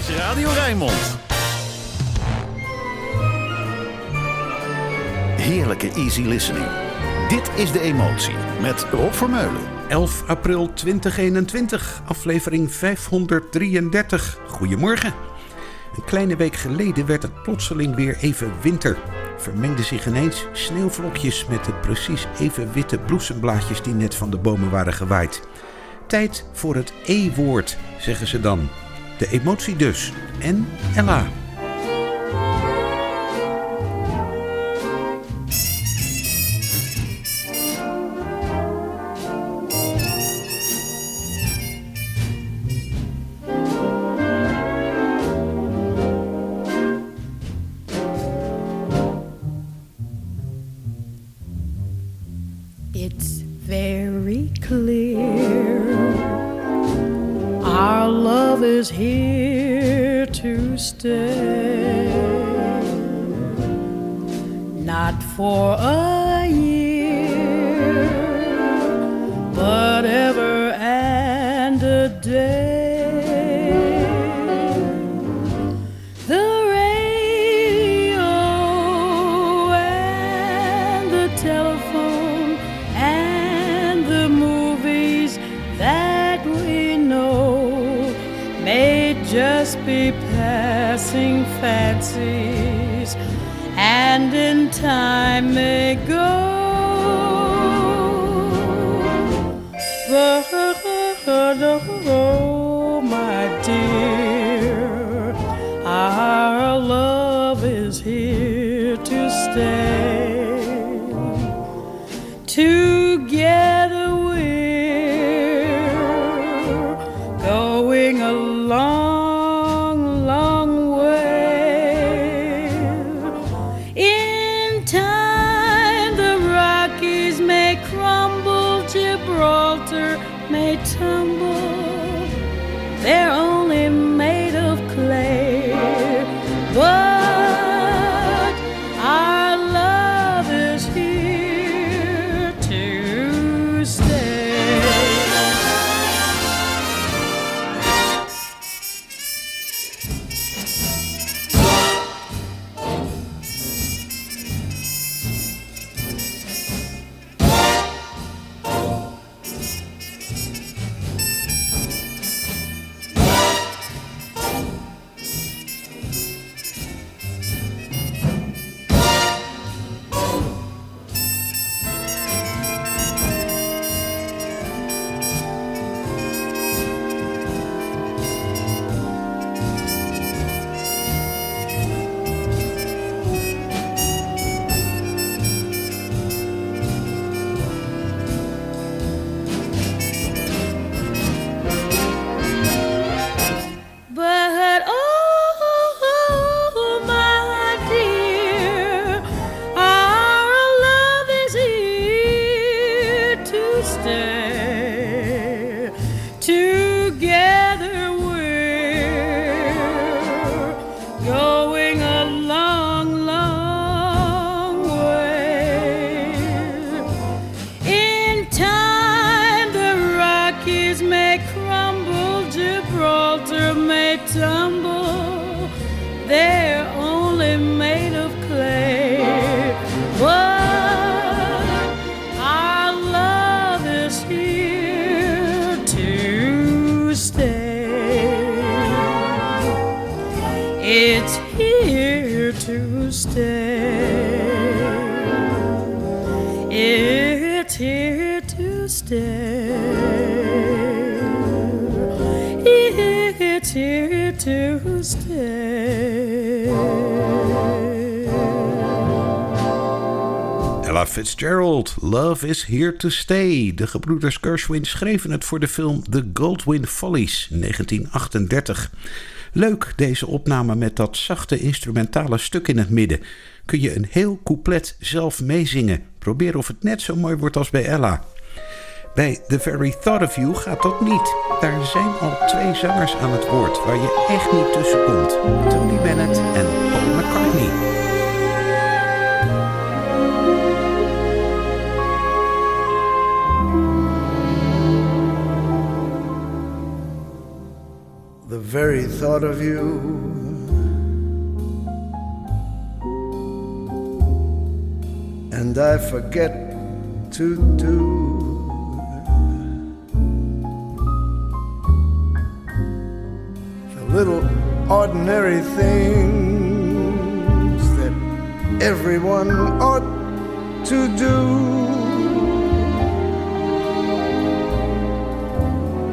is Radio Rijnmond. Heerlijke easy listening. Dit is De Emotie met Rob Vermeulen. 11 april 2021, aflevering 533. Goedemorgen. Een kleine week geleden werd het plotseling weer even winter. Vermengden zich ineens sneeuwvlokjes met de precies even witte bloesemblaadjes die net van de bomen waren gewaaid. Tijd voor het E-woord, zeggen ze dan. De emotie dus. En Ella. Fancies and in time may go. But Fitzgerald, Love is Here to Stay. De gebroeders Gershwin schreven het voor de film The Goldwyn Follies 1938. Leuk deze opname met dat zachte instrumentale stuk in het midden. Kun je een heel couplet zelf meezingen. Probeer of het net zo mooi wordt als bij Ella. Bij The Very Thought of You gaat dat niet. Daar zijn al twee zangers aan het woord waar je echt niet tussen komt. Tony Bennett en Paul McCartney. Very thought of you. And I forget to do the little ordinary things that everyone ought to do.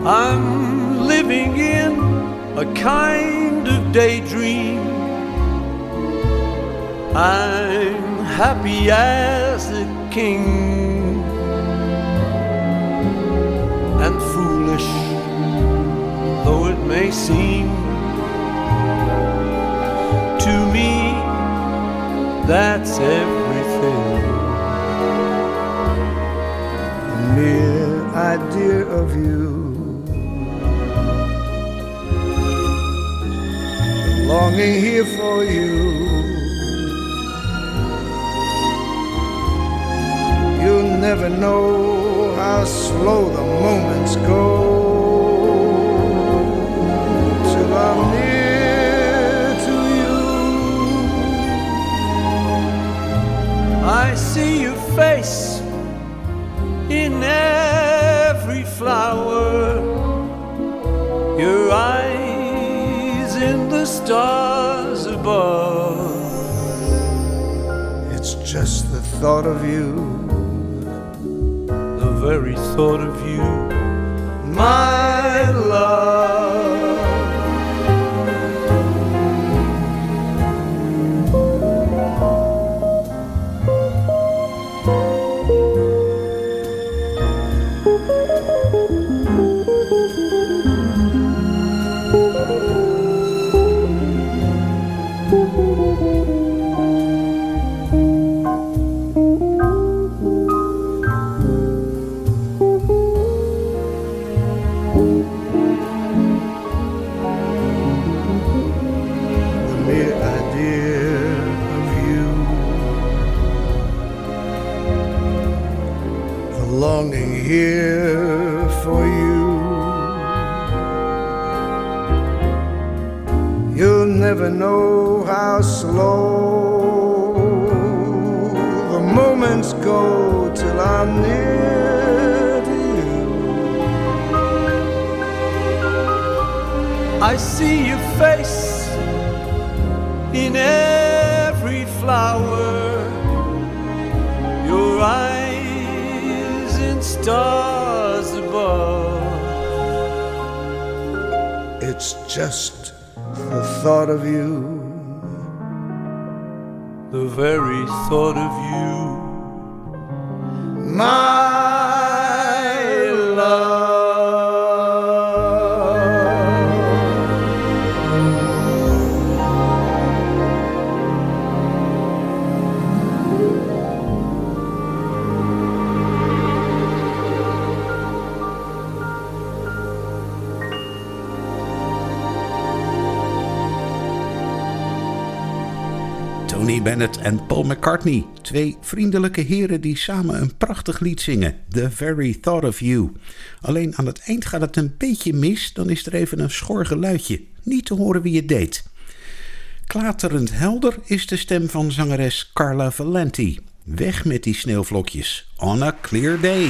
I'm living in a kind of daydream. I'm happy as a king and foolish though it may seem to me that's everything The mere idea of you. Longing here for you. You'll never know how slow the moments go thought of you, the very thought of you, I see your face in every flower, your eyes in stars above. It's just the thought of you. the very thought of you. my Bennett en Paul McCartney. Twee vriendelijke heren die samen een prachtig lied zingen. The Very Thought of You. Alleen aan het eind gaat het een beetje mis. Dan is er even een schor geluidje. Niet te horen wie het deed. Klaterend helder is de stem van zangeres Carla Valenti. Weg met die sneeuwvlokjes. On a clear day.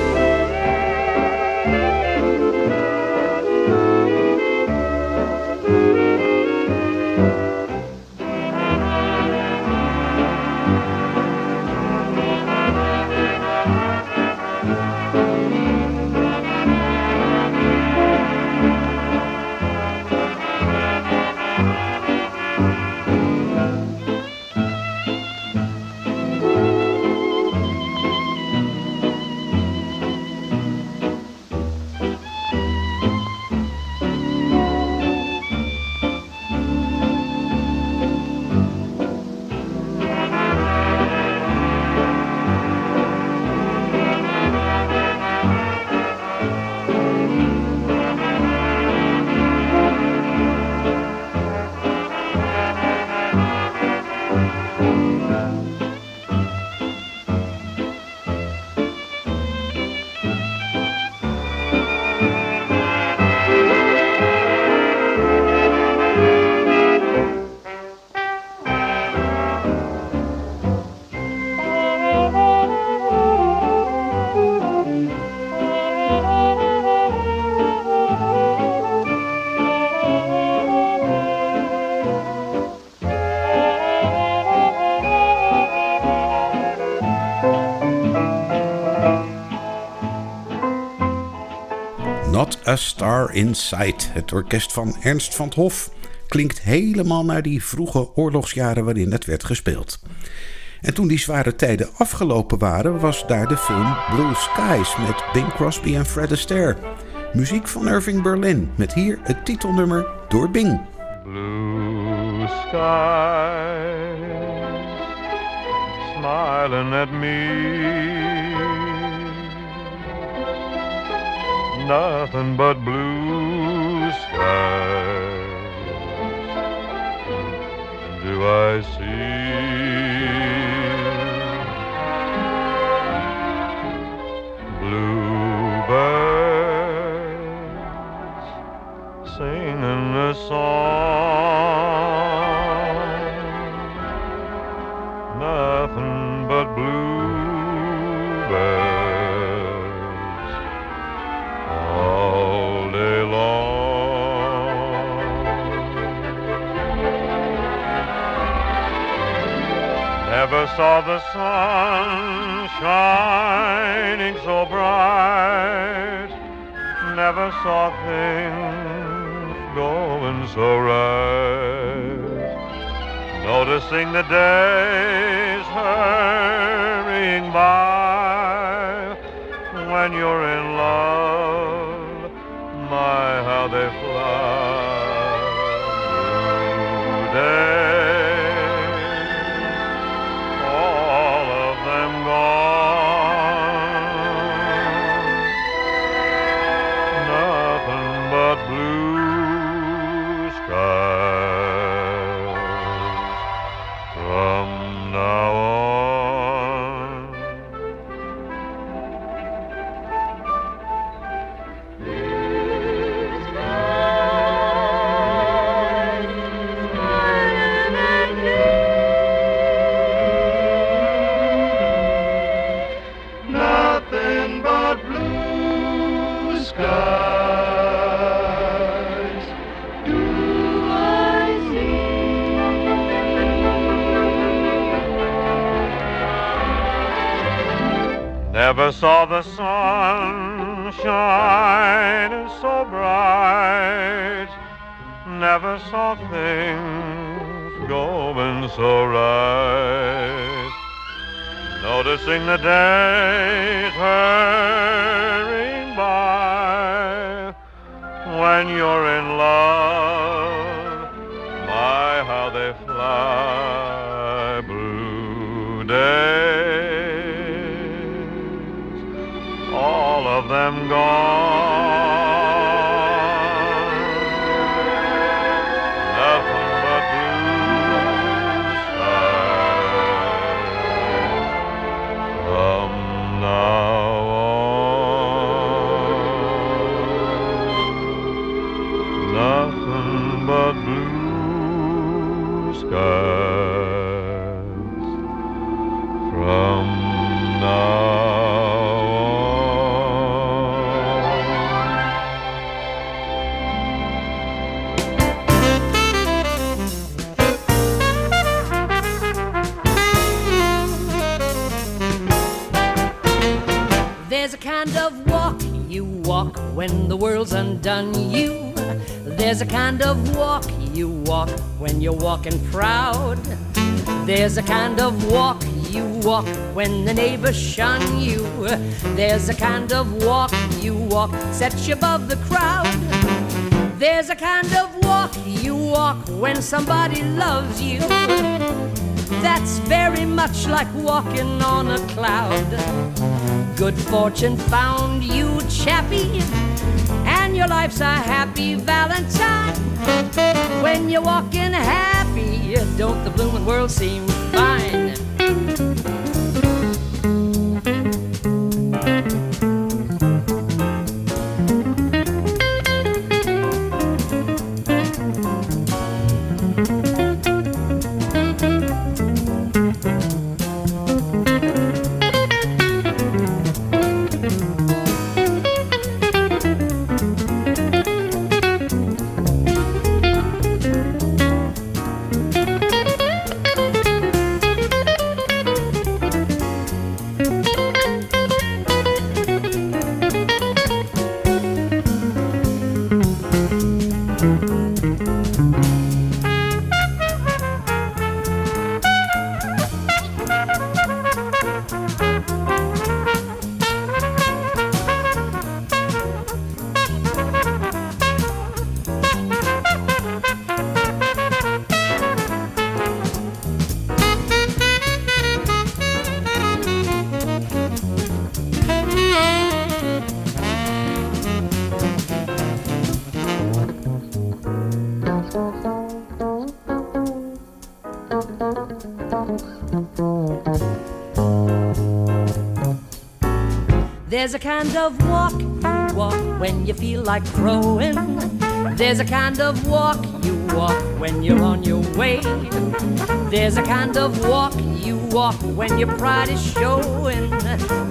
A Star in Sight. Het orkest van Ernst van 't Hof klinkt helemaal naar die vroege oorlogsjaren waarin het werd gespeeld. En toen die zware tijden afgelopen waren, was daar de film Blue Skies met Bing Crosby en Fred Astaire. Muziek van Irving Berlin met hier het titelnummer door Bing. Blue skies smiling at me. Nothing but blue skies. Do I see? Bluebirds singing a song. Saw the sun shining so bright. Never saw things going so right. Noticing the days hurrying by. When you're in love, saw the sun shine so bright. Never saw things going so right noticing the hurrying of them gone. When the world's undone you. There's a kind of walk you walk when you're walking proud. There's a kind of walk you walk when the neighbors shun you. There's a kind of walk you walk sets you above the crowd. There's a kind of walk you walk when somebody loves you. That's very much like walking on a cloud. Good fortune found you, chappie, and your life's a happy Valentine. When you're walking happy, don't the blooming world seem fine? There's a kind of walk you walk when you feel like crowing. There's a kind of walk you walk when you're on your way. There's a kind of walk you walk when your pride is showing.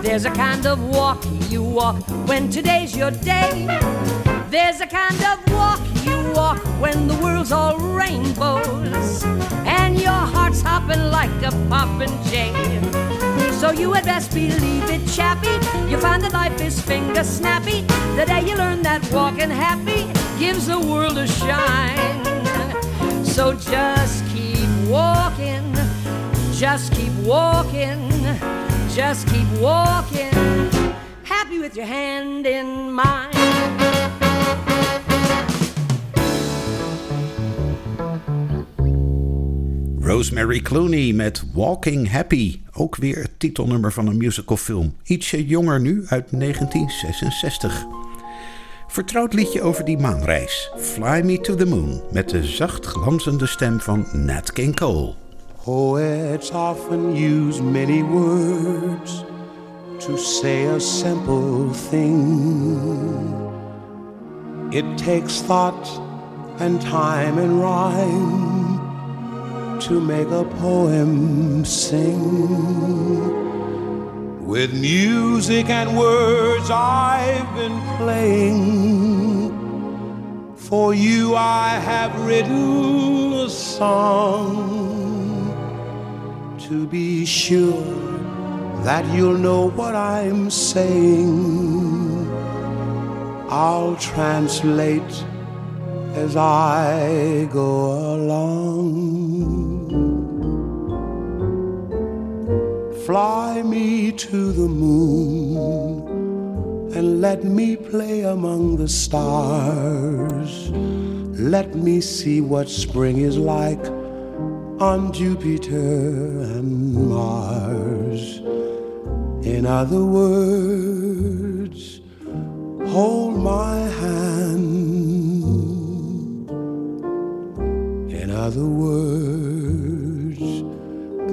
There's a kind of walk you walk when today's your day. There's a kind of walk you walk when the world's all rainbows and your heart's hopping like a poppin' jay. So you had best believe it, chappie. You find that life is finger snappy. The day you learn that walking happy gives the world a shine. So just keep walking, just keep walking, just keep walking. Happy with your hand in mine. Rosemary Clooney met Walking Happy. Ook weer het titelnummer van een musicalfilm. Ietsje jonger nu uit 1966. Vertrouwd liedje over die maanreis. Fly Me to the Moon. Met de zacht glanzende stem van Nat King Cole. Poets often use many words to say a simple thing. It takes thought and time and rhyme to make a poem sing. With music and words I've been playing. For you I have written a song to be sure that you'll know what I'm saying. I'll translate as I go along. Fly me to the moon and let me play among the stars. Let me see what spring is like on Jupiter and Mars. In other words, hold my hand. In other words,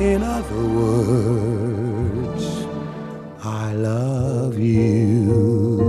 In other words, I love you.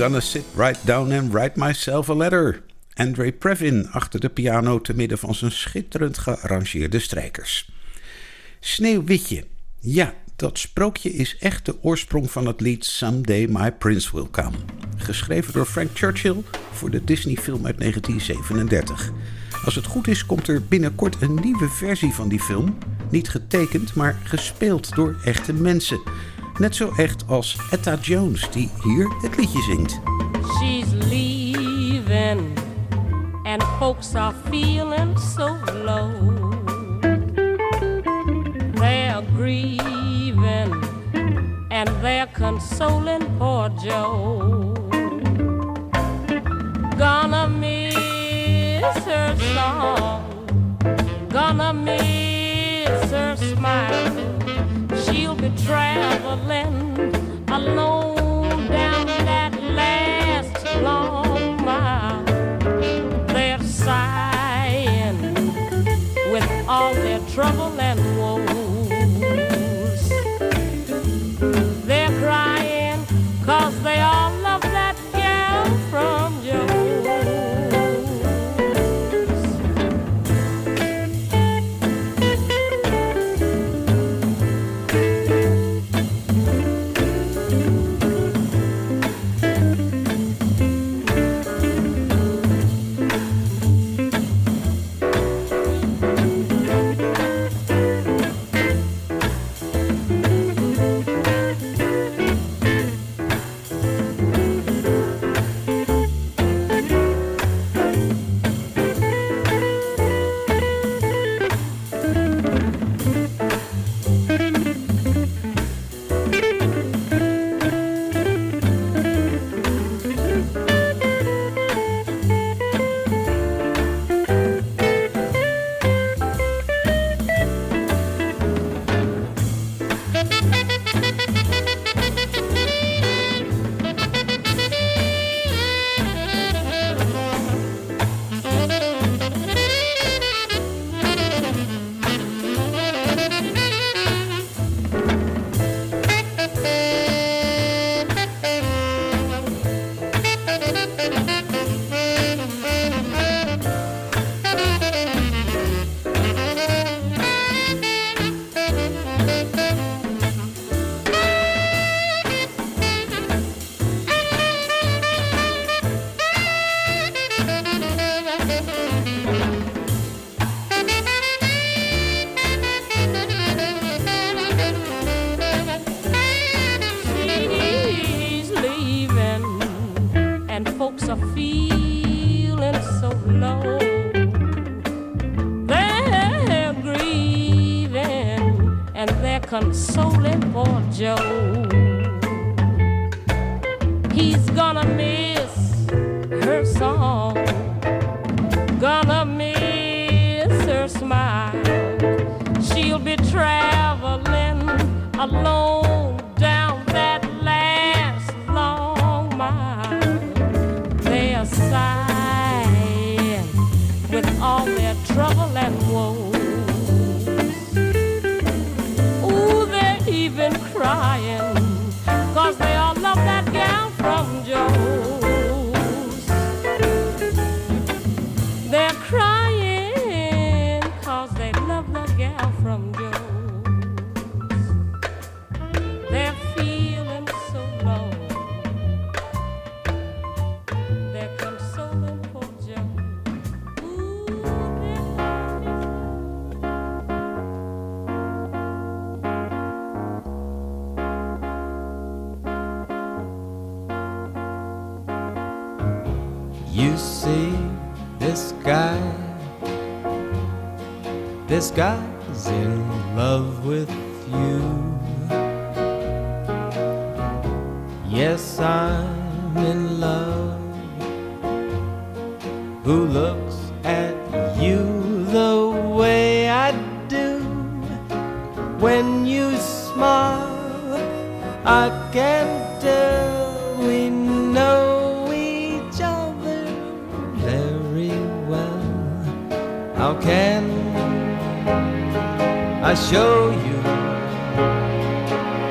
Gonna sit right down and write myself a letter. Andre Previn achter de piano te midden van zijn schitterend gearrangeerde strijkers. Sneeuwwitje. Ja, dat sprookje is echt de oorsprong van het lied Someday My Prince Will Come. Geschreven door Frank Churchill voor de Disney-film uit 1937. Als het goed is, komt er binnenkort een nieuwe versie van die film. Niet getekend, maar gespeeld door echte mensen. Net zo echt als Etta Jones, die hier het liedje zingt. She's leaving, and folks are feeling so low. They're grieving, and they're consoling poor Joe. Gonna miss her song, gonna miss her smile. She'll be traveling alone down that last long mile. They're sighing with all their trouble and woes. They're crying cause they all this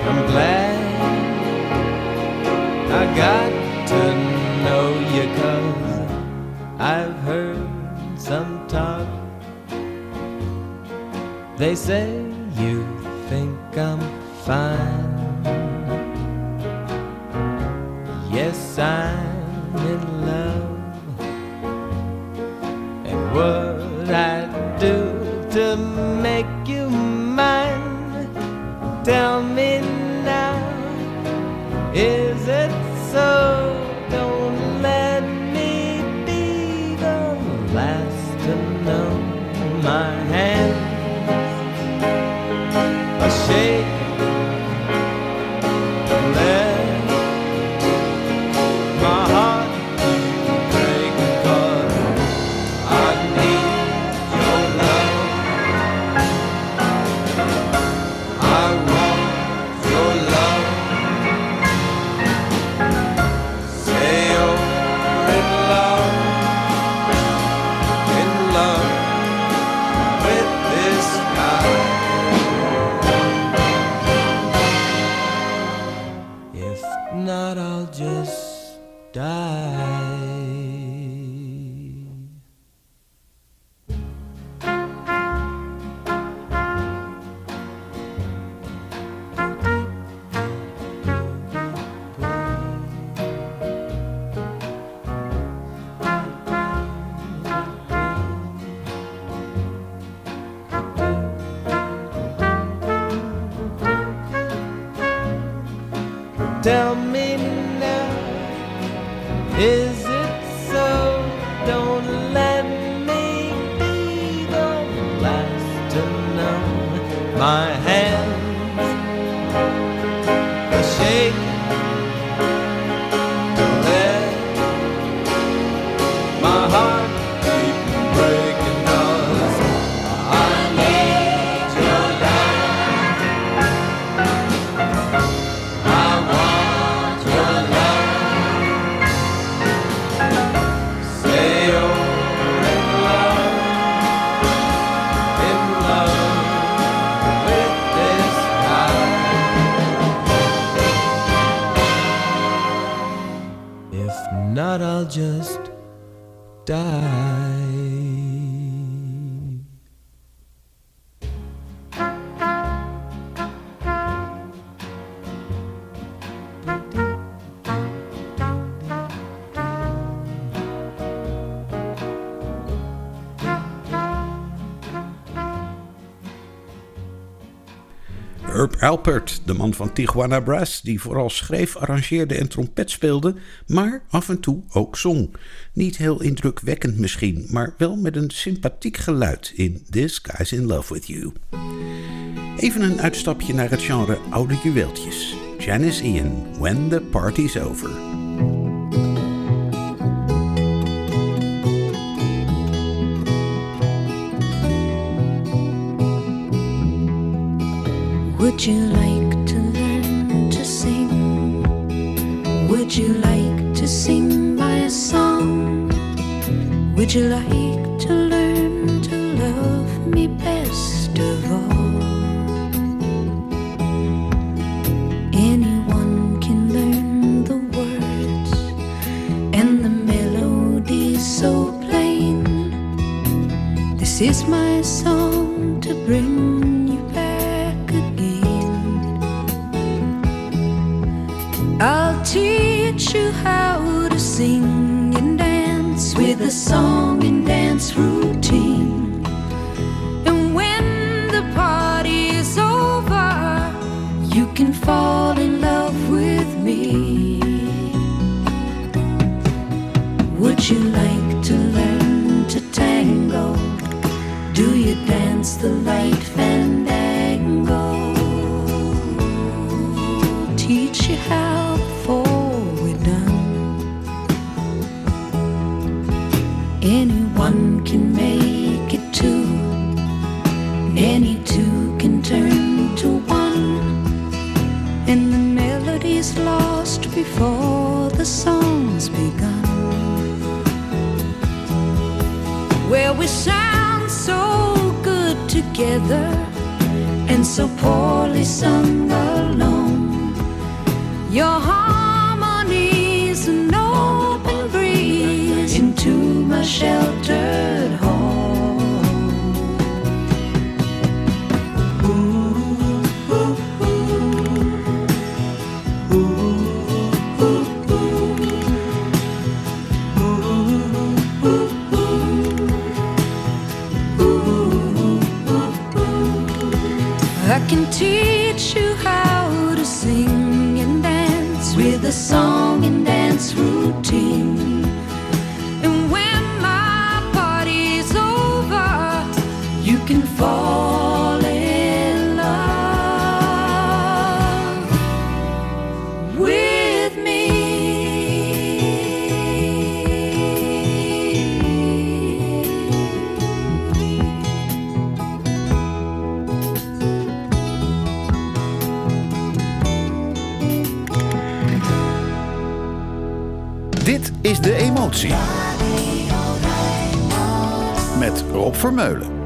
I'm glad I got to know you cause I've heard some talk. They say you think I'm fine. Tell me Alpert, de man van Tijuana Brass, die vooral schreef, arrangeerde en trompet speelde, maar af en toe ook zong. Niet heel indrukwekkend misschien, maar wel met een sympathiek geluid in This Guy's in Love with You. Even een uitstapje naar het genre oude juweeltjes. Janice Ian, When the Party's Over. Would you like to learn to sing? Would you like to sing my song? Would you like to learn to love me best of all? Anyone can learn the words and the melody so plain. This is my song to bring teach you how to sing and dance with a song and dance routine. And when the party is over, you can fall in love with me. Would you like to learn to tango? Do you dance the light fandango? Teach you how Anyone can make it two, any two can turn to one, and the melody's lost before the song's begun. Where we sound so good together and so poorly sung alone. Your harmonies A sheltered home. I can teach you how to sing and dance with a song. Met Rob Vermeulen.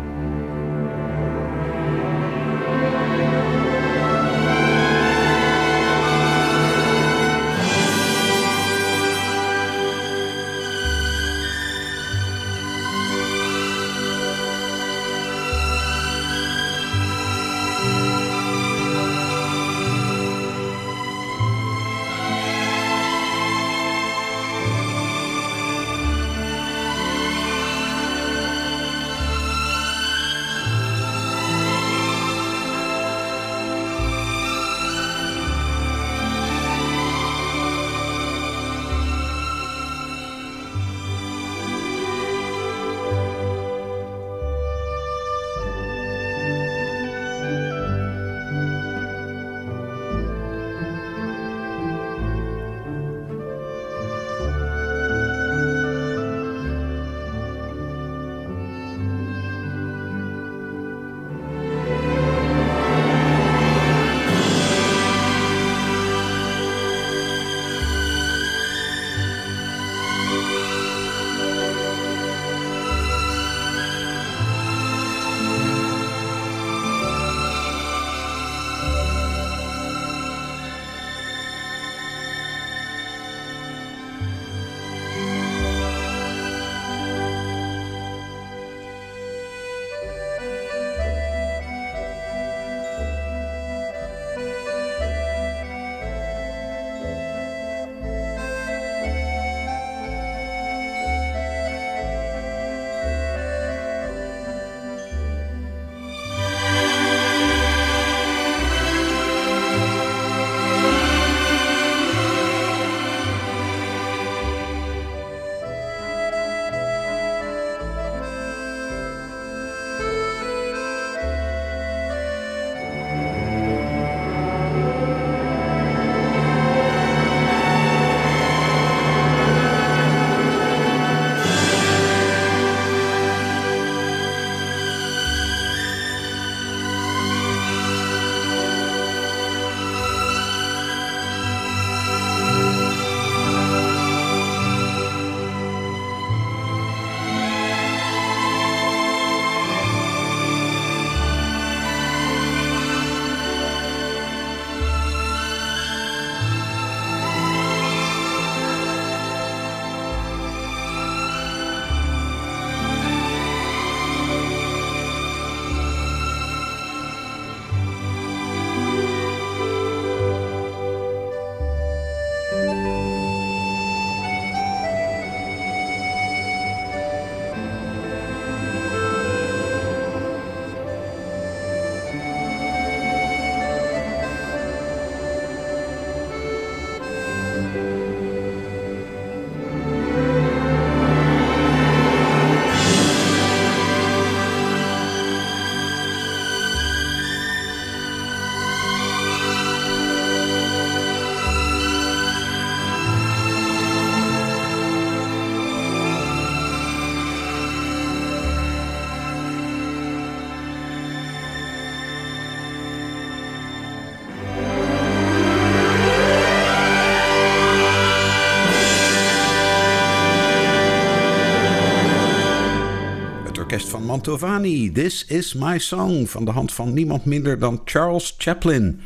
Mantovani, This Is My Song, van de hand van niemand minder dan Charles Chaplin.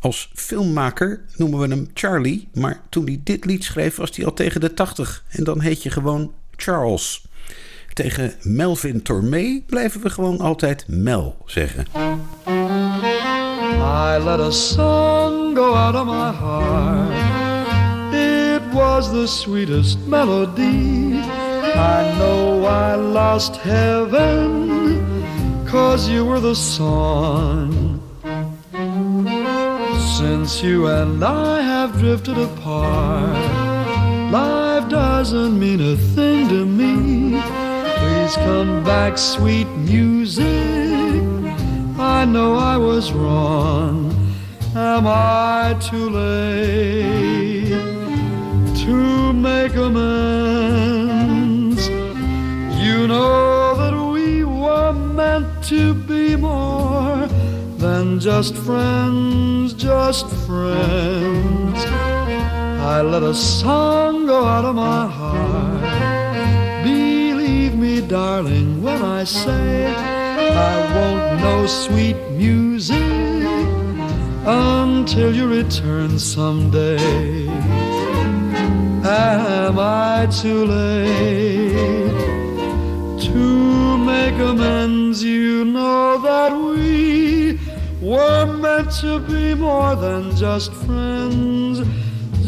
Als filmmaker noemen we hem Charlie, maar toen hij dit lied schreef was hij al tegen de 80 en dan heet je gewoon Charles. Tegen Melvin Tormé blijven we gewoon altijd Mel zeggen. I let a song go out of my heart. It was the sweetest melody. I know I lost heaven, cause you were the song. Since you and I have drifted apart, life doesn't mean a thing to me. Please come back, sweet music. I know I was wrong. Am I too late to make amends? To be more than just friends, just friends. I let a song go out of my heart. Believe me, darling, when I say I won't know sweet music until you return someday. Am I too late to make amends? You know that we were meant to be more than just friends,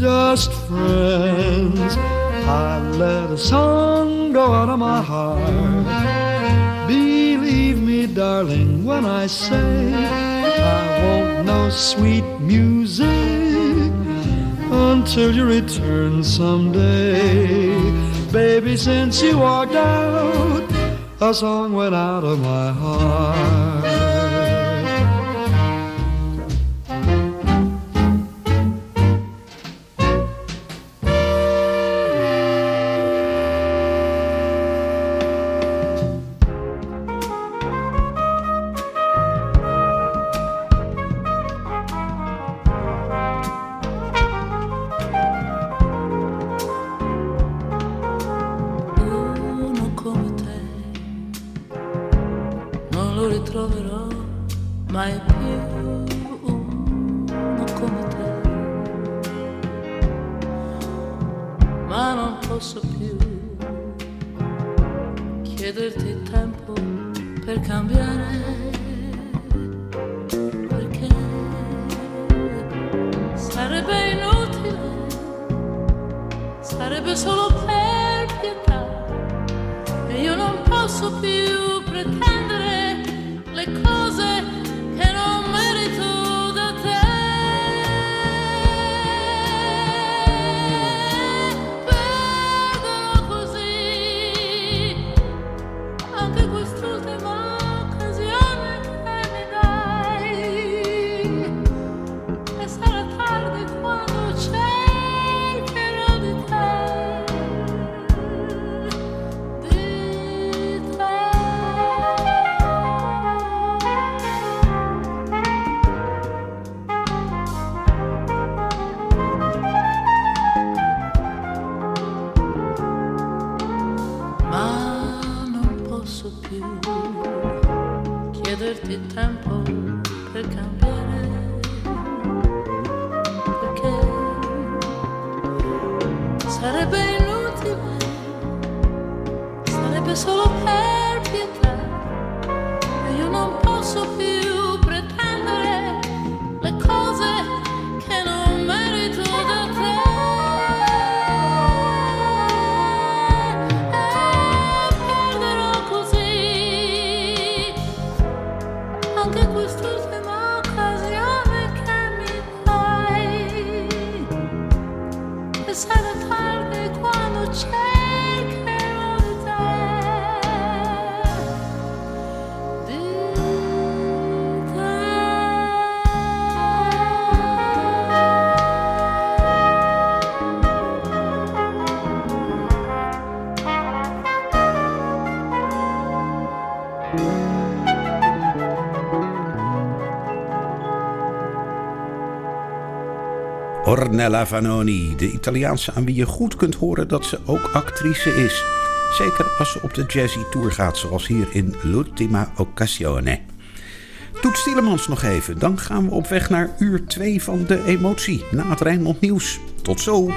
just friends. I let a song go out of my heart. Believe me, darling, when I say I won't know sweet music until you return someday. Baby, since you walked out, a song went out of my heart. Sarebbe inutile, sarebbe solo per Ornella Vanoni, de Italiaanse aan wie je goed kunt horen dat ze ook actrice is. Zeker als ze op de jazzy tour gaat, zoals hier in L'ultima occasione. Toet Stielemans nog even, dan gaan we op weg naar uur 2 van de emotie na het Rijnmond Nieuws. Tot zo!